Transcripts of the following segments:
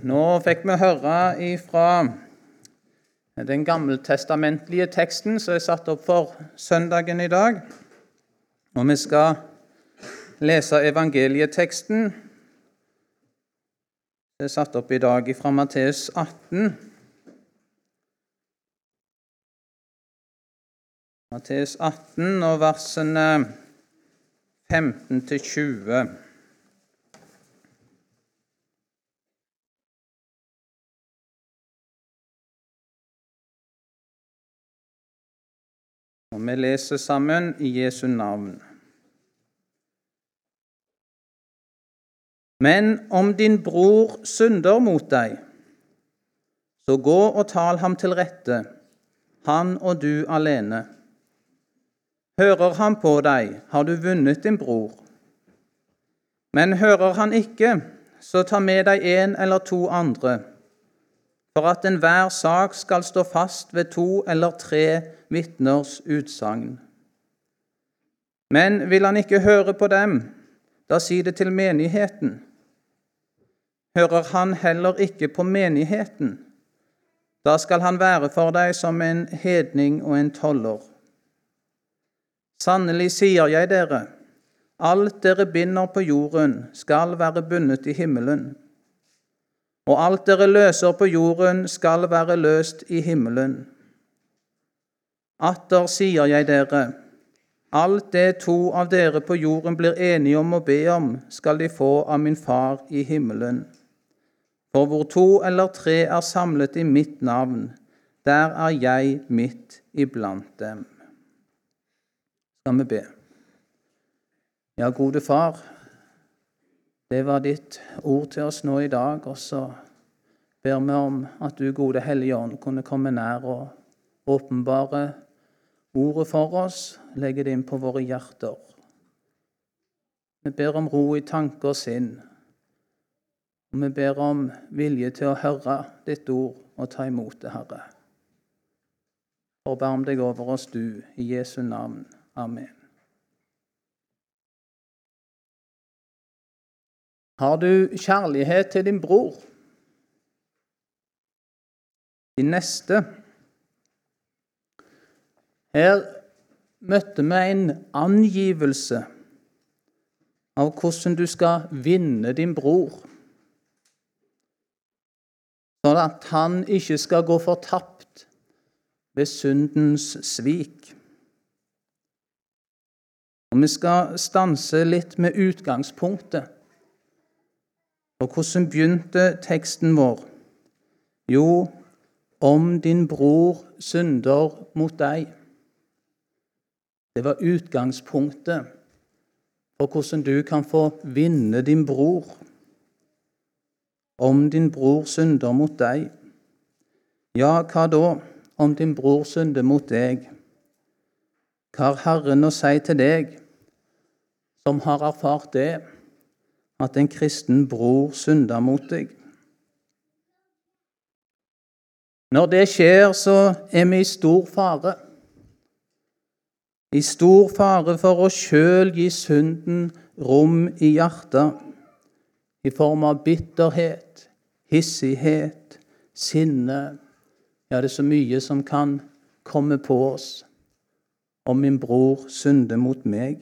Nå fikk vi høre ifra den gammeltestamentlige teksten som er satt opp for søndagen i dag. Og vi skal lese evangelieteksten som er satt opp i dag fra Matteus 18. Matteus 18 og versene 15 til 20. Og vi leser sammen i Jesu navn. Men om din bror synder mot deg, så gå og tal ham til rette, han og du alene. Hører han på deg, har du vunnet din bror. Men hører han ikke, så ta med deg en eller to andre, for at enhver sak skal stå fast ved to eller tre vitners utsagn. Men vil han ikke høre på dem, da si det til menigheten. Hører han heller ikke på menigheten, da skal han være for deg som en hedning og en toller. Sannelig sier jeg dere, alt dere binder på jorden, skal være bundet i himmelen. Og alt dere løser på jorden, skal være løst i himmelen. Atter sier jeg dere, alt det to av dere på jorden blir enige om å be om, skal de få av min Far i himmelen. For hvor to eller tre er samlet i mitt navn, der er jeg midt iblant dem. Skal vi be? Ja, gode Far, det var ditt ord til oss nå i dag, og så ber vi om at du, gode Hellige Ånd, kunne komme nær og åpenbare ordet for oss, legge det inn på våre hjerter. Vi ber om ro i tanke og sinn, og vi ber om vilje til å høre ditt ord og ta imot det, Herre. Forbarm deg over oss, du, i Jesu navn. Amen. Har du kjærlighet til din bror, din neste? Her møtte vi en angivelse av hvordan du skal vinne din bror, sånn at han ikke skal gå fortapt ved syndens svik. Og Vi skal stanse litt med utgangspunktet. Og hvordan begynte teksten vår? Jo, om din bror synder mot deg. Det var utgangspunktet for hvordan du kan få vinne din bror. Om din bror synder mot deg. Ja, hva da om din bror synder mot deg? Hva har Herren å si til deg, som har erfart det, at en kristen bror synder mot deg? Når det skjer, så er vi i stor fare i stor fare for å sjøl gi synden rom i hjertet, i form av bitterhet, hissighet, sinne Ja, det er så mye som kan komme på oss om min bror synder mot meg.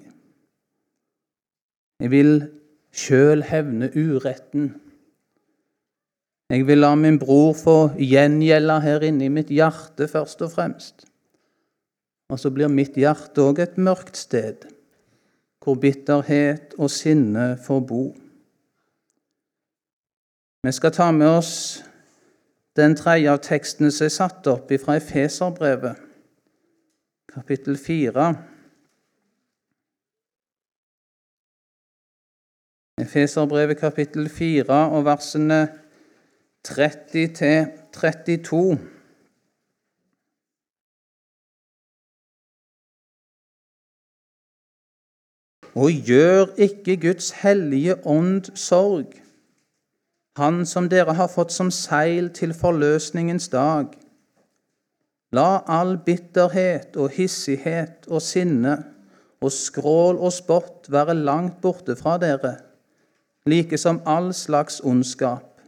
Jeg vil sjøl hevne uretten. Jeg vil la min bror få gjengjelde her inne i mitt hjerte, først og fremst. Og så blir mitt hjerte òg et mørkt sted, hvor bitterhet og sinne får bo. Vi skal ta med oss den tredje av tekstene som er satt opp fra Efeserbrevet, kapittel fire. Efeserbrevet kapittel 4 og versene 30 til 32. og gjør ikke Guds hellige ånd sorg, Han som dere har fått som seil til forløsningens dag. La all bitterhet og hissighet og sinne og skrål og spott være langt borte fra dere, like som all slags ondskap.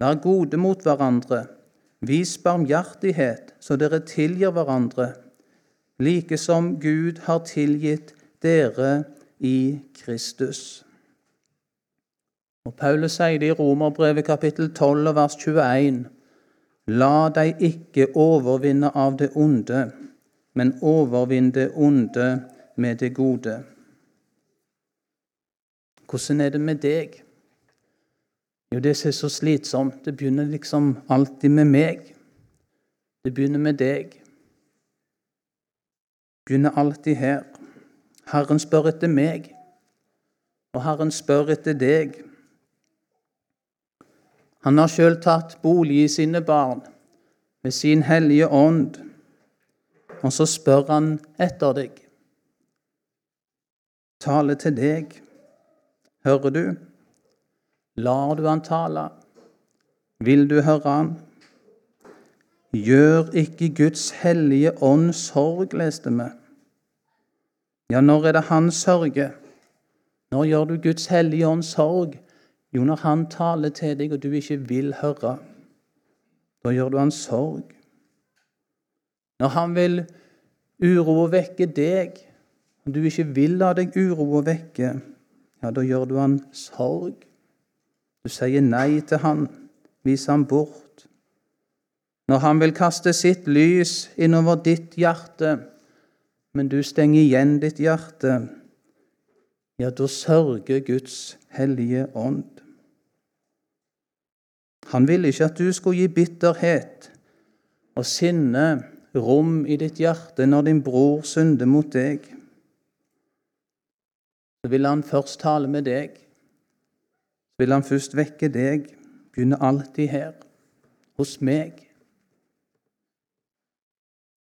Vær gode mot hverandre. Vis barmhjertighet, så dere tilgir hverandre, like som Gud har tilgitt dere i Kristus. Og Paulus sier det i Romerbrevet kapittel 12 og vers 21. La deg ikke overvinne av det onde, men overvinn det onde med det gode. Hvordan er det med deg? Jo, det som er så slitsomt, det begynner liksom alltid med meg. Det begynner med deg. Det begynner alltid her. Herren spør etter meg, og Herren spør etter deg. Han har sjøl tatt bolig i sine barn med sin hellige ånd, og så spør han etter deg. Tale til deg. Hører du? Lar du han tale? Vil du høre han? Gjør ikke Guds hellige ånd sorg, leste vi. Ja, når er det han sørger? Når gjør du Guds hellige ånd sorg? Jo, når han taler til deg, og du ikke vil høre. Da gjør du han sorg. Når han vil uroe vekke deg, og du ikke vil la deg uroe vekke, ja, da gjør du han sorg. Du sier nei til han, viser han bort. Når han vil kaste sitt lys innover ditt hjerte, men du stenger igjen ditt hjerte, ja, da sørger Guds hellige ånd. Han ville ikke at du skulle gi bitterhet og sinne rom i ditt hjerte når din bror synder mot deg. Så vil han først tale med deg. Så vil han først vekke deg. Begynner alltid her, hos meg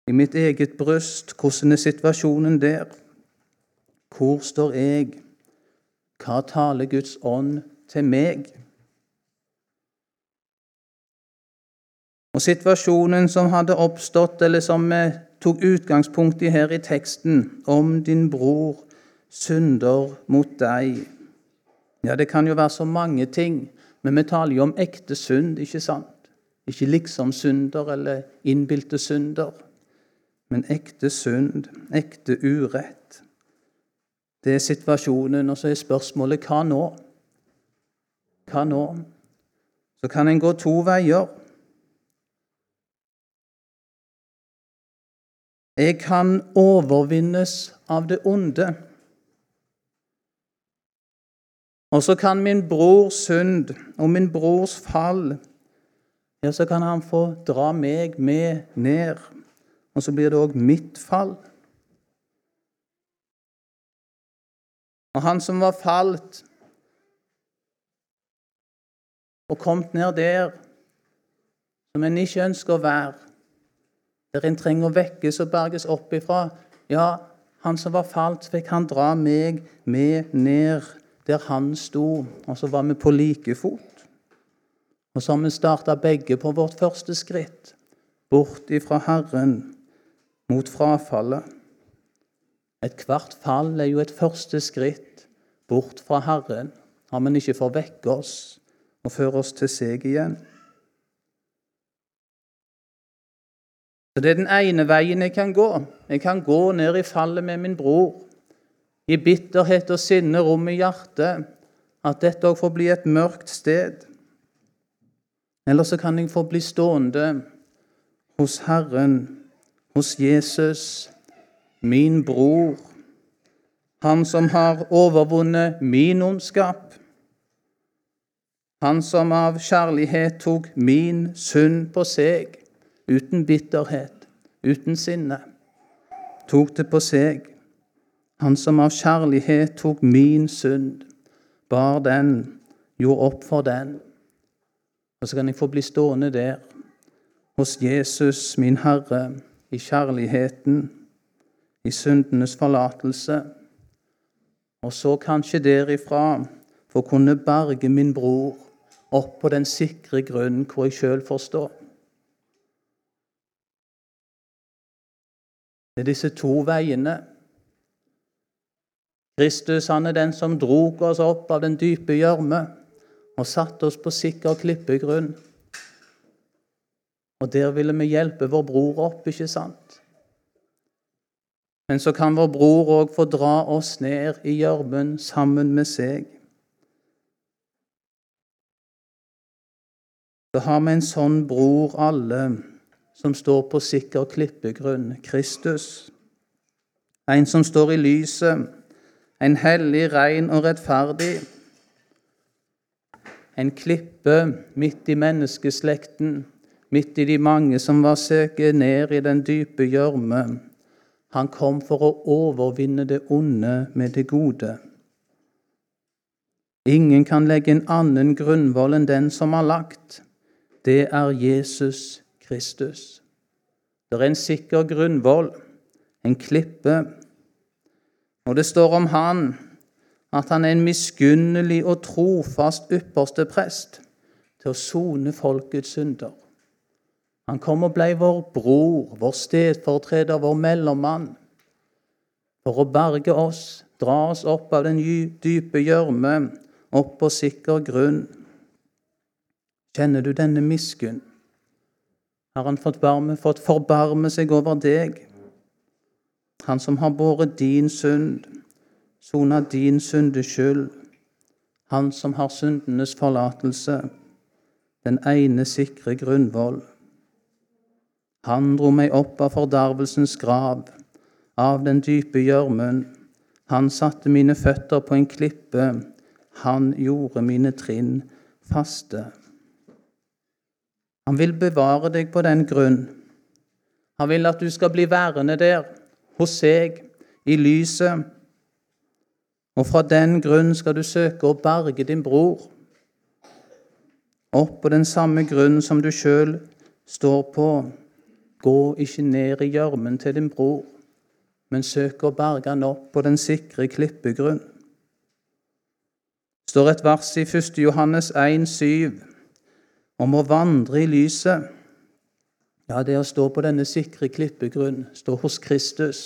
i mitt eget bryst. Hvordan er situasjonen der? Hvor står jeg? Hva taler Guds ånd til meg? Og Situasjonen som hadde oppstått, eller som vi tok utgangspunkt i her i teksten, om din bror synder mot deg Ja, det kan jo være så mange ting, men vi taler jo om ekte synd, ikke sant? Ikke liksom synder eller innbilte synder men ekte synd, ekte urett. Det er situasjonen, og så er spørsmålet hva nå? Hva nå? Så kan en gå to veier. Jeg kan overvinnes av det onde. Og så kan min brors synd og min brors fall. Ja, så kan han få dra meg med ned. Og så blir det òg mitt fall. Og han som var falt og kommet ned der som en ikke ønsker å være, der en trenger å vekkes og berges opp ifra. Ja, han som var falt, fikk han dra meg med ned der han sto, og så var vi på like fot. Og så har vi starta begge på vårt første skritt, bort ifra Herren mot frafallet. Ethvert fall er jo et første skritt bort fra Herren, om han ikke får vekke oss og føre oss til seg igjen. Så Det er den ene veien jeg kan gå. Jeg kan gå ned i fallet med min bror. I bitterhet og sinne rom i hjertet. At dette òg får bli et mørkt sted. Eller så kan jeg få bli stående hos Herren hos Jesus, min bror, han som har overvunnet min ondskap, han som av kjærlighet tok min synd på seg, uten bitterhet, uten sinne, tok det på seg. Han som av kjærlighet tok min synd, bar den, gjorde opp for den. Og så kan jeg få bli stående der, hos Jesus, min Herre, i kjærligheten, i syndenes forlatelse, og så kanskje derifra få kunne berge min bror opp på den sikre grunnen hvor jeg sjøl får stå. Det er disse to veiene. Kristus han er den som drog oss opp av den dype gjørme og satte oss på sikker klippegrunn. Og der ville vi hjelpe vår bror opp, ikke sant? Men så kan vår bror òg få dra oss ned i gjørmen sammen med seg. Så har vi en sånn bror alle som står på sikker klippegrunn, Kristus. En som står i lyset, en hellig, rein og rettferdig. En klippe midt i menneskeslekten, midt i de mange som var søket ned i den dype gjørme. Han kom for å overvinne det onde med det gode. Ingen kan legge en annen grunnvoll enn den som har lagt. Det er Jesus Kristus. Det er en sikker grunnvoll, en klippe. Og det står om han at han er en miskunnelig og trofast ypperste prest til å sone folkets synder. Han kom og ble vår bror, vår stedfortreder, vår mellommann, for å berge oss, dra oss opp av den dype gjørme, opp på sikker grunn. Kjenner du denne miskunn? Har han fått, barme, fått forbarme seg over deg? Han som har båret din synd, sona din syndeskyld. Han som har syndenes forlatelse, den ene sikre grunnvoll. Han dro meg opp av fordervelsens grav, av den dype gjørmen. Han satte mine føtter på en klippe, han gjorde mine trinn faste. Han vil bevare deg på den grunn. Han vil at du skal bli værende der, hos seg, i lyset. Og fra den grunn skal du søke å berge din bror. Opp på den samme grunn som du sjøl står på. Gå ikke ned i gjørmen til din bror, men søk å berge han opp på den sikre klippegrunn. Står et vers i 1. Johannes 1,7 om å vandre i lyset. Ja, det å stå på denne sikre klippegrunn, stå hos Kristus.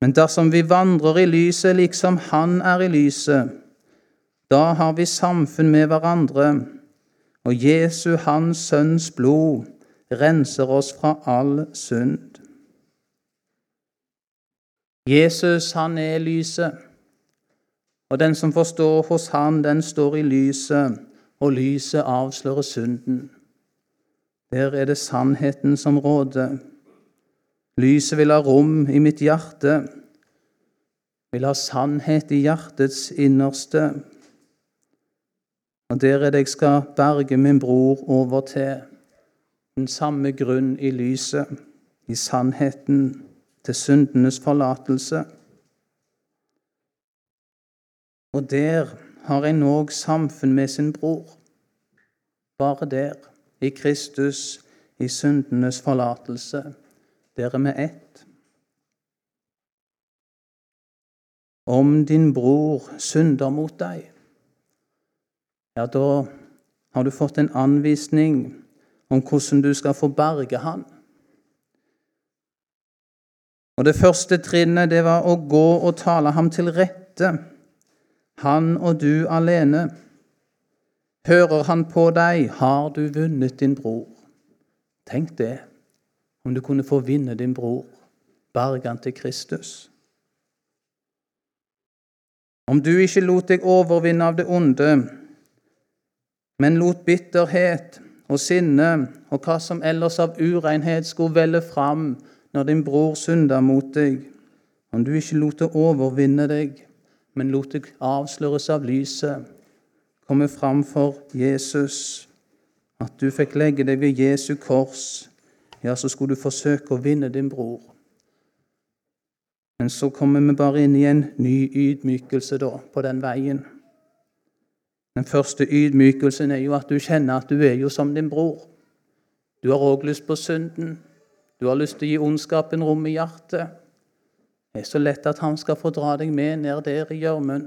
Men dersom vi vandrer i lyset liksom Han er i lyset, da har vi samfunn med hverandre, og Jesu, Hans Sønns blod, renser oss fra all synd. Jesus, han er lyset, og den som forstår hos han, den står i lyset, og lyset avslører synden. Der er det sannheten som råder. Lyset vil ha rom i mitt hjerte, vil ha sannhet i hjertets innerste. Og der er det jeg skal berge min bror over til den samme grunn i lyset, i sannheten til syndenes forlatelse. Og der har en òg samfunn med sin bror. Bare der, i Kristus, i syndenes forlatelse. Der er vi ett. Om din bror synder mot deg, ja, da har du fått en anvisning om hvordan du skal få berge han. Og Det første trinnet det var å gå og tale ham til rette, han og du alene. Hører han på deg, har du vunnet din bror. Tenk det, om du kunne få vinne din bror, berge han til Kristus. Om du ikke lot deg overvinne av det onde, men lot bitterhet, og sinne og hva som ellers av urenhet skulle velle fram når din bror synda mot deg, om du ikke lot det overvinne deg, men lot deg avsløres av lyset, komme fram for Jesus, at du fikk legge deg ved Jesu kors, ja, så skulle du forsøke å vinne din bror. Men så kommer vi bare inn i en ny ydmykelse da, på den veien. Den første ydmykelsen er jo at du kjenner at du er jo som din bror. Du har òg lyst på synden. Du har lyst til å gi ondskapen rom i hjertet. Det er så lett at han skal få dra deg med ned der i gjørmen.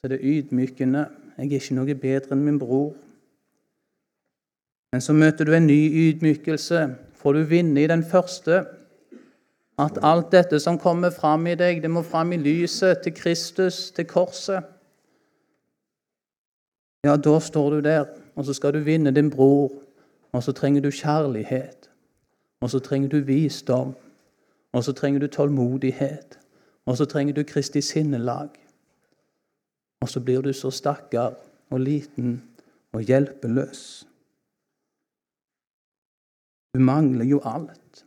Så er det ydmykende. Jeg er ikke noe bedre enn min bror. Men så møter du en ny ydmykelse. Får du vinne i den første? At alt dette som kommer fram i deg, det må fram i lyset til Kristus, til korset ja, da står du der, og så skal du vinne din bror Og så trenger du kjærlighet. Og så trenger du visdom. Og så trenger du tålmodighet. Og så trenger du Kristi sinnelag. Og så blir du så stakkar og liten og hjelpeløs. Du mangler jo alt.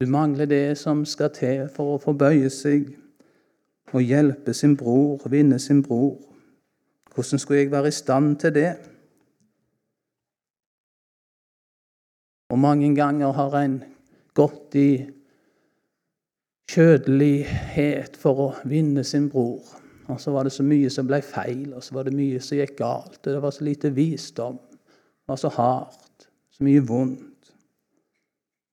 Du mangler det som skal til for å forbøye seg og hjelpe sin bror, vinne sin bror. Hvordan skulle jeg være i stand til det? Og mange ganger har en gått i kjødelighet for å vinne sin bror. Og så var det så mye som ble feil, og så var det mye som gikk galt. Og det var så lite visdom. Det var så hardt. Så mye vondt.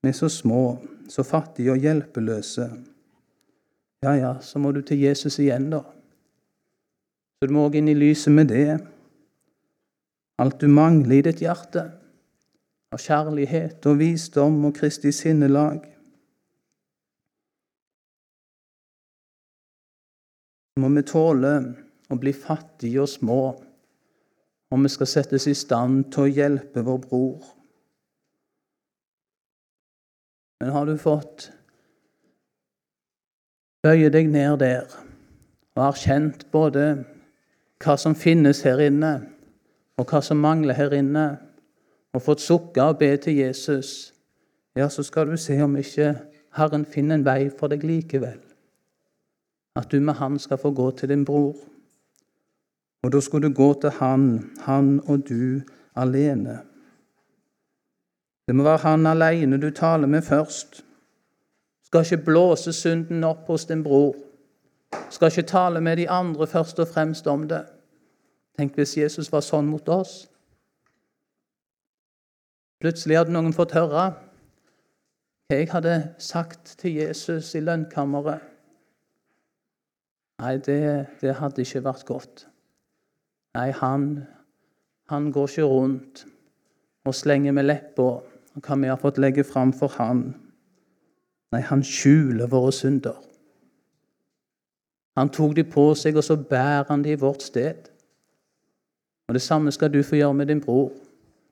Vi er så små, så fattige og hjelpeløse. Ja, ja, så må du til Jesus igjen, da. Så du må òg inn i lyset med det. Alt du mangler i ditt hjerte av kjærlighet og visdom og Kristi sinnelag. Må vi tåle å bli fattige og små om vi skal settes i stand til å hjelpe vår bror. Men har du fått bøye deg ned der og har kjent både hva som finnes her inne, og hva som mangler her inne, og fått sukke og be til Jesus, ja, så skal du se om ikke Herren finner en vei for deg likevel at du med han skal få gå til din bror. Og da skal du gå til han, han og du alene. Det må være han alene du taler med først. Skal ikke blåse synden opp hos din bror. Skal ikke tale med de andre først og fremst om det. Tenk hvis Jesus var sånn mot oss. Plutselig hadde noen fått høre hva jeg hadde sagt til Jesus i lønnkammeret. Nei, det, det hadde ikke vært godt. Nei, han, han går ikke rundt og slenger med leppa hva vi har fått legge fram for han. Nei, han skjuler våre synder. Han tok de på seg, og så bærer han de i vårt sted. Og Det samme skal du få gjøre med din bror.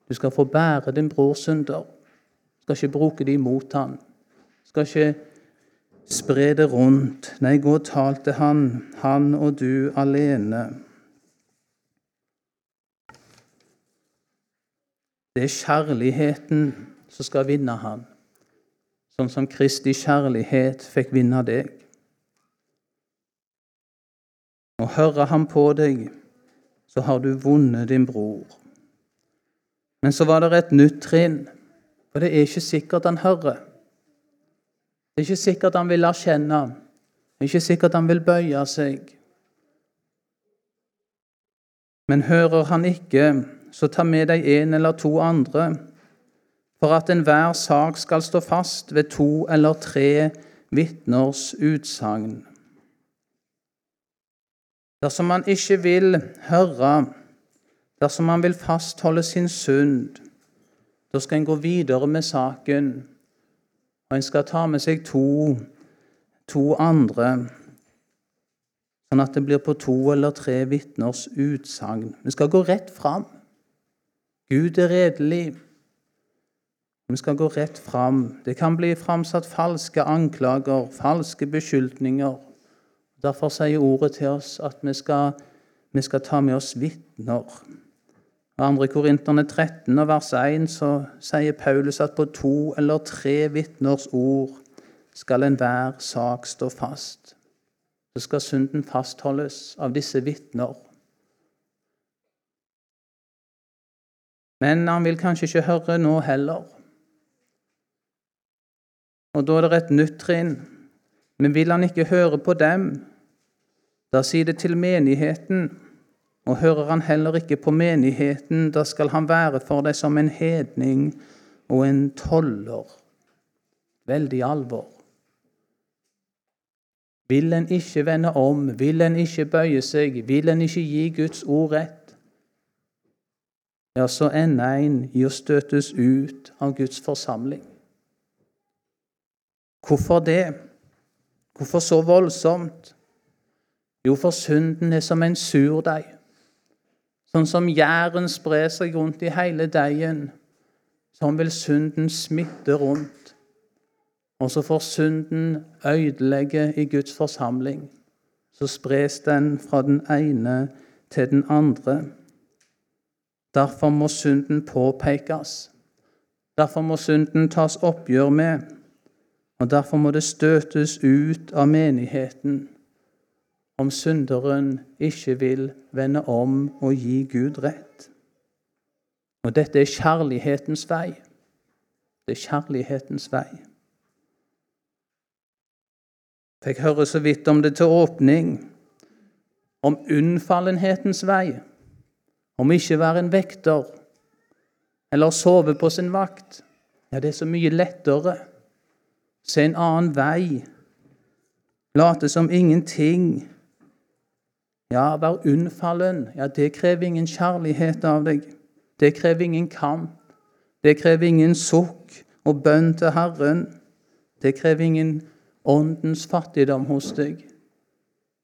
Du skal få bære din brors synder. Du skal ikke bruke de mot han. Du skal ikke Spre det rundt. Nei, gå og tal til han, han og du alene. Det er kjærligheten som skal vinne han, sånn som Kristi kjærlighet fikk vinne deg. Og hører han på deg, så har du vunnet din bror. Men så var det et nytt trinn, for det er ikke sikkert han hører. Det er ikke sikkert han vil erkjenne. Det er ikke sikkert han vil bøye seg. Men hører han ikke, så ta med deg en eller to andre, for at enhver sak skal stå fast ved to eller tre vitners utsagn. Dersom han ikke vil høre, dersom han vil fastholde sin synd, da skal en gå videre med saken og en skal ta med seg to, to andre, sånn at det blir på to eller tre vitners utsagn. Vi skal gå rett fram. Gud er redelig. Vi skal gå rett fram. Det kan bli framsatt falske anklager, falske beskyldninger. Derfor sier ordet til oss at vi skal, vi skal ta med oss vitner. I 2. Korinterne 13 og vers 1 så sier Paulus at på to eller tre vitners ord skal enhver sak stå fast. Så skal synden fastholdes av disse vitner. Men han vil kanskje ikke høre nå heller. Og da er det et nytt trinn. Men vil han ikke høre på dem, da sier det til menigheten og hører han heller ikke på menigheten, da skal han være for deg som en hedning og en toller. Veldig alvor. Vil en ikke vende om, vil en ikke bøye seg, vil en ikke gi Guds ord rett, ja, så ender en i å støtes ut av Guds forsamling. Hvorfor det? Hvorfor så voldsomt? Jo, for synden er som en surdeig Sånn som gjæren sprer seg rundt i hele deigen, sånn vil synden smitte rundt. Og så får synden ødelegge i Guds forsamling. Så spres den fra den ene til den andre. Derfor må synden påpekes. Derfor må synden tas oppgjør med. Og derfor må det støtes ut av menigheten om synderen ikke vil vende om og gi Gud rett. Og dette er kjærlighetens vei. Det er kjærlighetens vei. Fikk høre så vidt om det til åpning, om unnfallenhetens vei, om ikke være en vekter eller sove på sin vakt. Ja, det er så mye lettere. Se en annen vei. Late som ingenting ja, vær unnfallen. Ja, det krever ingen kjærlighet av deg. Det krever ingen kamp. Det krever ingen sukk og bønn til Herren. Det krever ingen åndens fattigdom hos deg.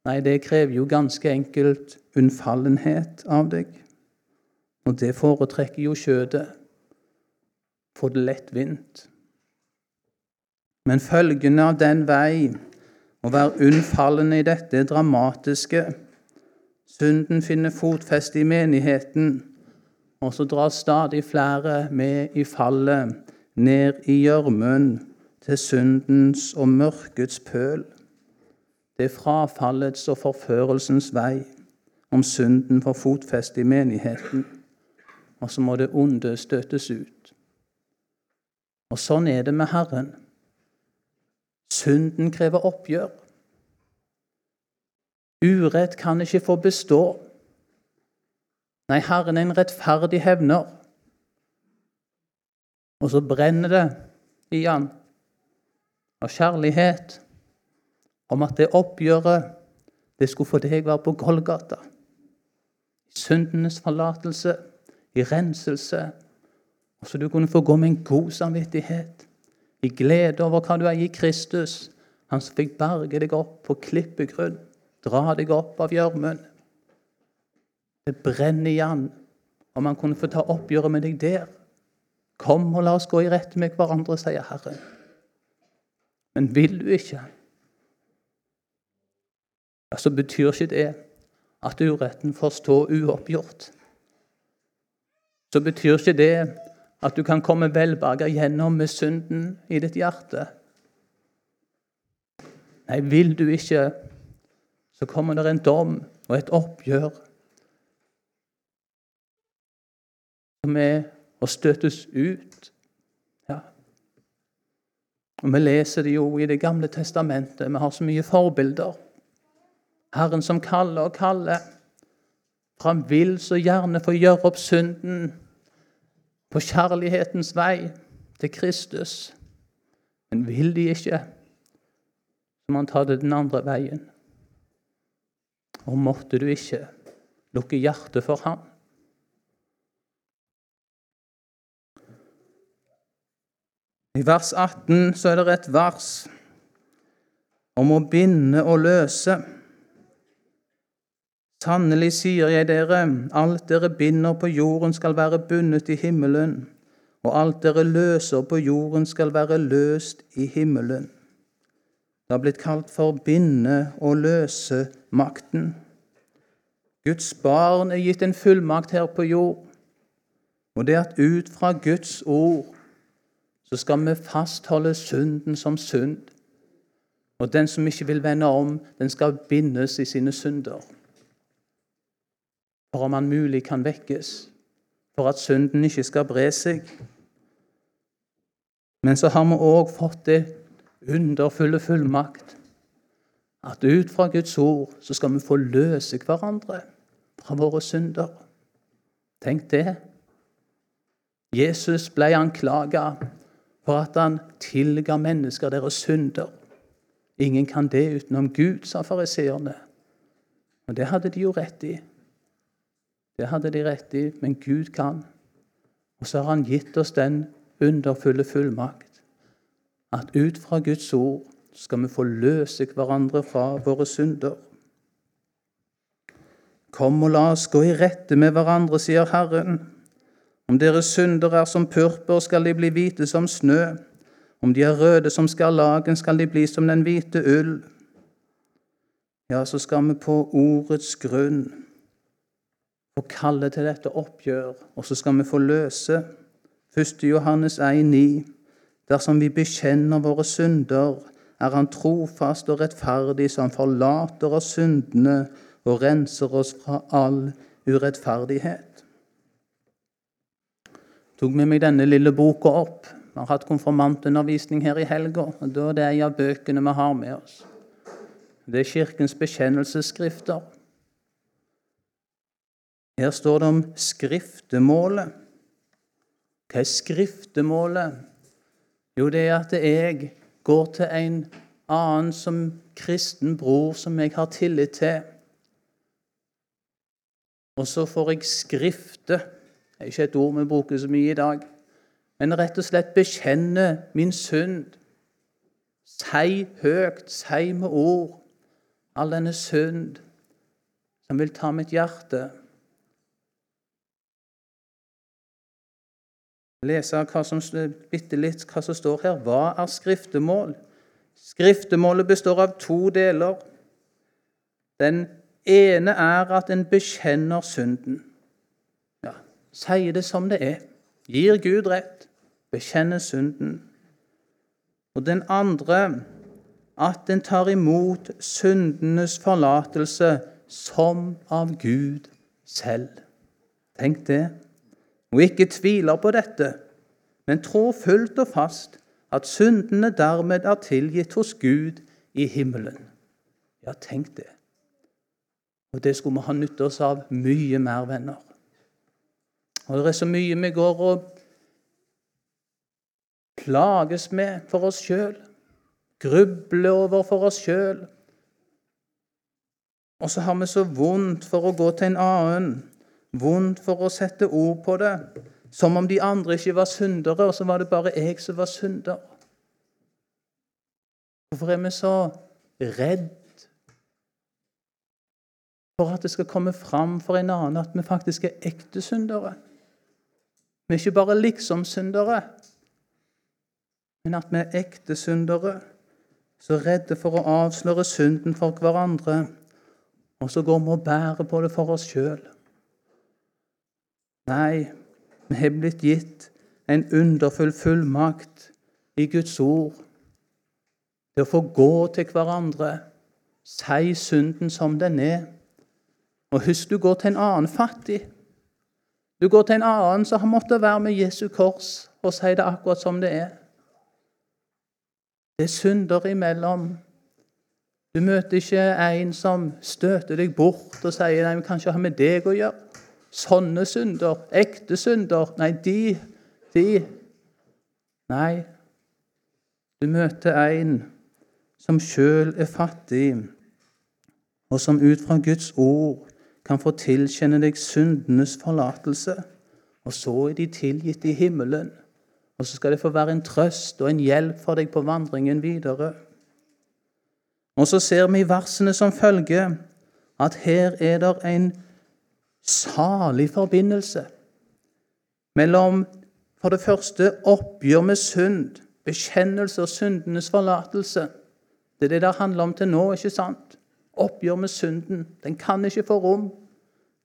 Nei, det krever jo ganske enkelt unnfallenhet av deg. Og det foretrekker jo kjødet. Få det lettvint. Men følgene av den vei, å være unnfallende i dette dramatiske Synden finner fotfeste i menigheten, og så drar stadig flere med i fallet, ned i gjørmen, til syndens og mørkets pøl. Det er frafallets og forførelsens vei om synden får fotfeste i menigheten. Og så må det onde støtes ut. Og sånn er det med Herren. Synden krever oppgjør. Urett kan ikke få bestå. Nei, Herren er en rettferdig hevner. Og så brenner det i han av kjærlighet om at det oppgjøret, det skulle for deg være på Golgata. I syndenes forlatelse, i renselse, og så du kunne få gå med en god samvittighet, i glede over hva du er i Kristus, han som fikk berge deg opp på klippegrunn. Dra deg opp av gjørmen. Det brenner igjen. Om han kunne få ta oppgjøret med deg der. Kom og la oss gå i rette med hverandre, sier Herren. Men vil du ikke, ja, så betyr ikke det at uretten får stå uoppgjort. Så betyr ikke det at du kan komme velberga gjennom med synden i ditt hjerte. Nei, vil du ikke så kommer det en dom og et oppgjør som er å støtes ut. Ja. Og Vi leser det jo i Det gamle testamentet. Vi har så mye forbilder. Herren som kaller og kaller. For han vil så gjerne få gjøre opp synden på kjærlighetens vei til Kristus. Men vil de ikke, så må han ta det den andre veien. Og måtte du ikke lukke hjertet for ham. I vers 18 så er det et vers om å binde og løse. Sannelig sier jeg dere, alt dere binder på jorden skal være bundet i himmelen, og alt dere løser på jorden skal være løst i himmelen. Det har blitt kalt for binde- og løsemakten. Guds barn er gitt en fullmakt her på jord, og det at ut fra Guds ord så skal vi fastholde synden som synd. Og den som ikke vil vende om, den skal bindes i sine synder. For om han mulig kan vekkes, for at synden ikke skal bre seg. Men så har vi òg fått det underfulle fullmakt. At ut fra Guds ord så skal vi få løse hverandre fra våre synder. Tenk det. Jesus ble anklaga for at han tilga mennesker deres synder. Ingen kan det utenom Gud, sa fariseerne. Og det hadde de jo rett i. Det hadde de rett i, men Gud kan. Og så har han gitt oss den underfulle fullmakt at ut fra Guds ord skal vi få løse hverandre fra våre synder. Kom og la oss gå i rette med hverandre, sier Herren. Om deres synder er som purpur, skal de bli hvite som snø. Om de er røde som skarlagen, skal de bli som den hvite ull. Ja, så skal vi på ordets grunn få kalle til dette oppgjør, og så skal vi få løse 1. Johannes 1,9. Dersom vi bekjenner våre synder, er Han trofast og rettferdig, så Han forlater oss syndene og renser oss fra all urettferdighet. Jeg tok med meg denne lille boka opp. Vi har hatt konfirmantundervisning her i helga. og Da er det en av bøkene vi har med oss. Det er Kirkens bekjennelsesskrifter. Her står det om skriftemålet. Hva er skriftemålet? Jo, det er at jeg går til en annen som kristen bror som jeg har tillit til. Og så får jeg skrifte. Det er ikke et ord vi bruker så mye i dag. Men rett og slett bekjenne min synd. Si høyt, si med ord, all denne synd som vil ta mitt hjerte. Lese hva som, bitte litt hva som står her. Hva er skriftemål? Skriftemålet består av to deler. Den ene er at en bekjenner synden. Ja, Sier det som det er. Gir Gud rett. Bekjenner synden. Og den andre at en tar imot syndenes forlatelse som av Gud selv. Tenk det og ikke tviler på dette, men tror fullt og fast at syndene dermed er tilgitt hos Gud i himmelen. Ja, tenk det. Og det skulle vi ha nytte oss av mye mer, venner. Og Det er så mye vi går og plages med for oss sjøl, grubler over for oss sjøl. Og så har vi så vondt for å gå til en annen vondt for å sette ord på det, som om de andre ikke var syndere, og så var det bare jeg som var synder. Hvorfor er vi så redd for at det skal komme fram for en annen at vi faktisk er ekte syndere? Vi er ikke bare liksom-syndere, men at vi er ekte syndere. Så redde for å avsløre synden for hverandre. Og så går vi og bærer på det for oss sjøl. Nei, vi har blitt gitt en underfull fullmakt i Guds ord til å få gå til hverandre, si synden som den er. Og husk, du går til en annen fattig. Du går til en annen som har måttet være med Jesu kors og si det akkurat som det er. Det er synder imellom. Du møter ikke en som støter deg bort og sier nei, vi kan ikke ha med deg å gjøre. Sånne synder, ekte synder Nei, de, de Nei, du møter en som sjøl er fattig, og som ut fra Guds ord kan få tilkjenne deg syndenes forlatelse. Og så er de tilgitt i himmelen. Og så skal det få være en trøst og en hjelp for deg på vandringen videre. Og så ser vi i versene som følger at her er det en salig forbindelse mellom for det første oppgjør med synd, bekjennelse og syndenes forlatelse. Det er det det handler om til nå, ikke sant? Oppgjør med synden. Den kan ikke få rom.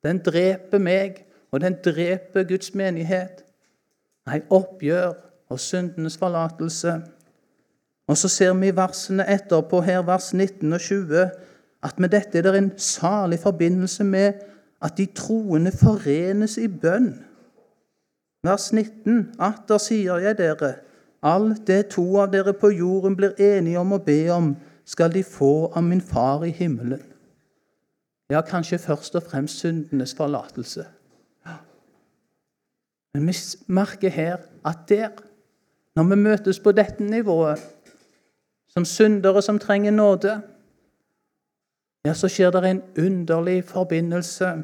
Den dreper meg, og den dreper Guds menighet. Nei, oppgjør og syndenes forlatelse. Og så ser vi i versene etterpå, her vers 19 og 20, at med dette er det en salig forbindelse med at de troende forenes i bønn. Vers 19. Atter sier jeg dere, alt det to av dere på jorden blir enige om å be om, skal de få av min far i himmelen. Ja, kanskje først og fremst syndenes forlatelse. Men vi merker her at der, når vi møtes på dette nivået, som syndere som trenger nåde, ja, så skjer det en underlig forbindelse.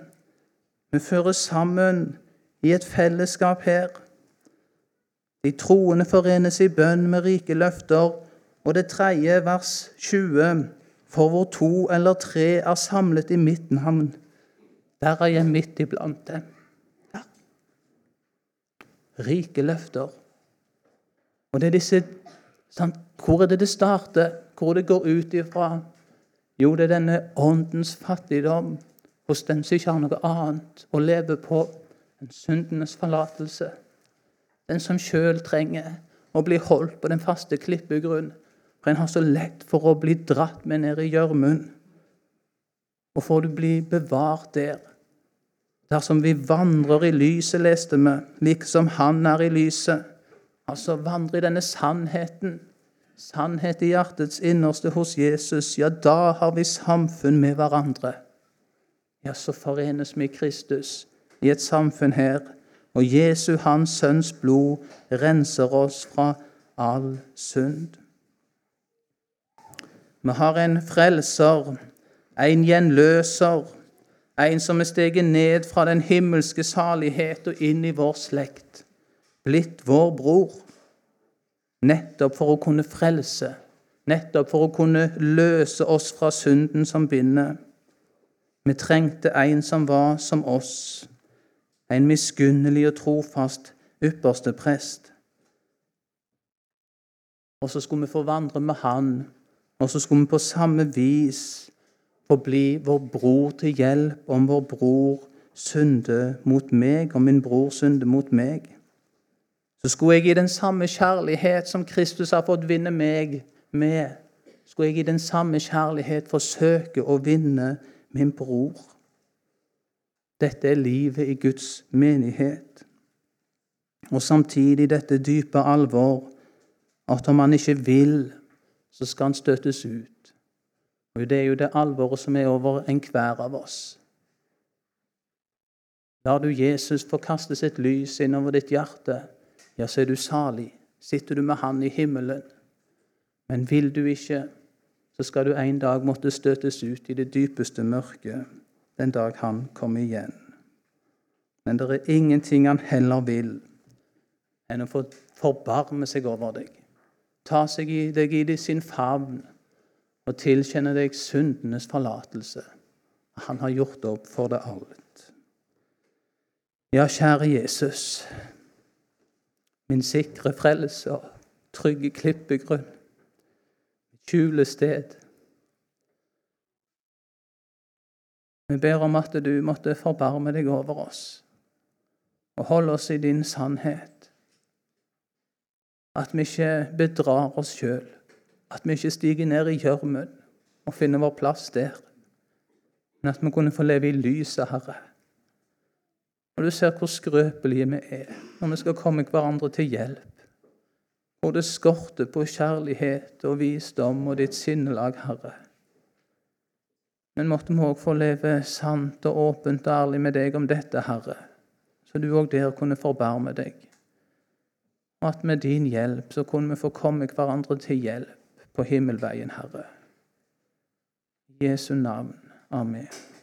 Vi føres sammen i et fellesskap her. De troende forenes i bønn med rike løfter. Og det tredje, vers 20, for hvor to eller tre er samlet i mitt navn, Der er jeg midt iblant dem. Ja. Rike løfter. Og det er disse sant? Hvor er det det starter? Hvor det går ut ifra? Jo, det er denne åndens fattigdom hos den som ikke har noe annet å leve på enn syndenes forlatelse. Den som sjøl trenger å bli holdt på den faste klippegrunn. For en har så lett for å bli dratt med ned i gjørmen. Og får du bli bevart der. Dersom vi vandrer i lyset, leste vi, liksom Han er i lyset. Altså vandre i denne sannheten. Sannhet i hjertets innerste hos Jesus. Ja, da har vi samfunn med hverandre. Ja, så forenes vi i Kristus i et samfunn her. Og Jesu, Hans Sønns blod, renser oss fra all synd. Vi har en frelser, en gjenløser, en som er steget ned fra den himmelske salighet og inn i vår slekt, blitt vår bror, nettopp for å kunne frelse, nettopp for å kunne løse oss fra synden som binder. Vi trengte en som var som oss, en miskunnelig og trofast ypperste prest. Og så skulle vi få vandre med Han, og så skulle vi på samme vis få bli vår bror til hjelp om vår bror synder mot meg, og min bror synder mot meg. Så skulle jeg i den samme kjærlighet som Kristus har fått vinne meg med, skulle jeg i den samme kjærlighet forsøke å vinne min bror. Dette er livet i Guds menighet. Og samtidig dette dype alvor at om han ikke vil, så skal han støtes ut. Og Det er jo det alvoret som er over enhver av oss. Lar du Jesus få kaste sitt lys innover ditt hjerte, ja, så er du salig. Sitter du med Han i himmelen. Men vil du ikke, så skal du en dag måtte støtes ut i det dypeste mørket den dag han kommer igjen. Men det er ingenting han heller vil enn å få forbarme seg over deg, ta seg i deg i sin favn og tilkjenne deg syndenes forlatelse. Han har gjort opp for det alt. Ja, kjære Jesus, min sikre frelser, trygge klippegrunn, skjulested. Vi ber om at du måtte forbarme deg over oss og holde oss i din sannhet. At vi ikke bedrar oss sjøl, at vi ikke stiger ned i gjørmen og finner vår plass der, men at vi kunne få leve i lyset, Herre. Og du ser hvor skrøpelige vi er når vi skal komme hverandre til hjelp hvor det skorter på kjærlighet og visdom og ditt sinnelag, Herre. Men måtte vi òg få leve sant og åpent og ærlig med deg om dette, Herre, så du òg der kunne forbarme deg. Og at med din hjelp så kunne vi få komme hverandre til hjelp på himmelveien, Herre. I Jesu navn. Amen.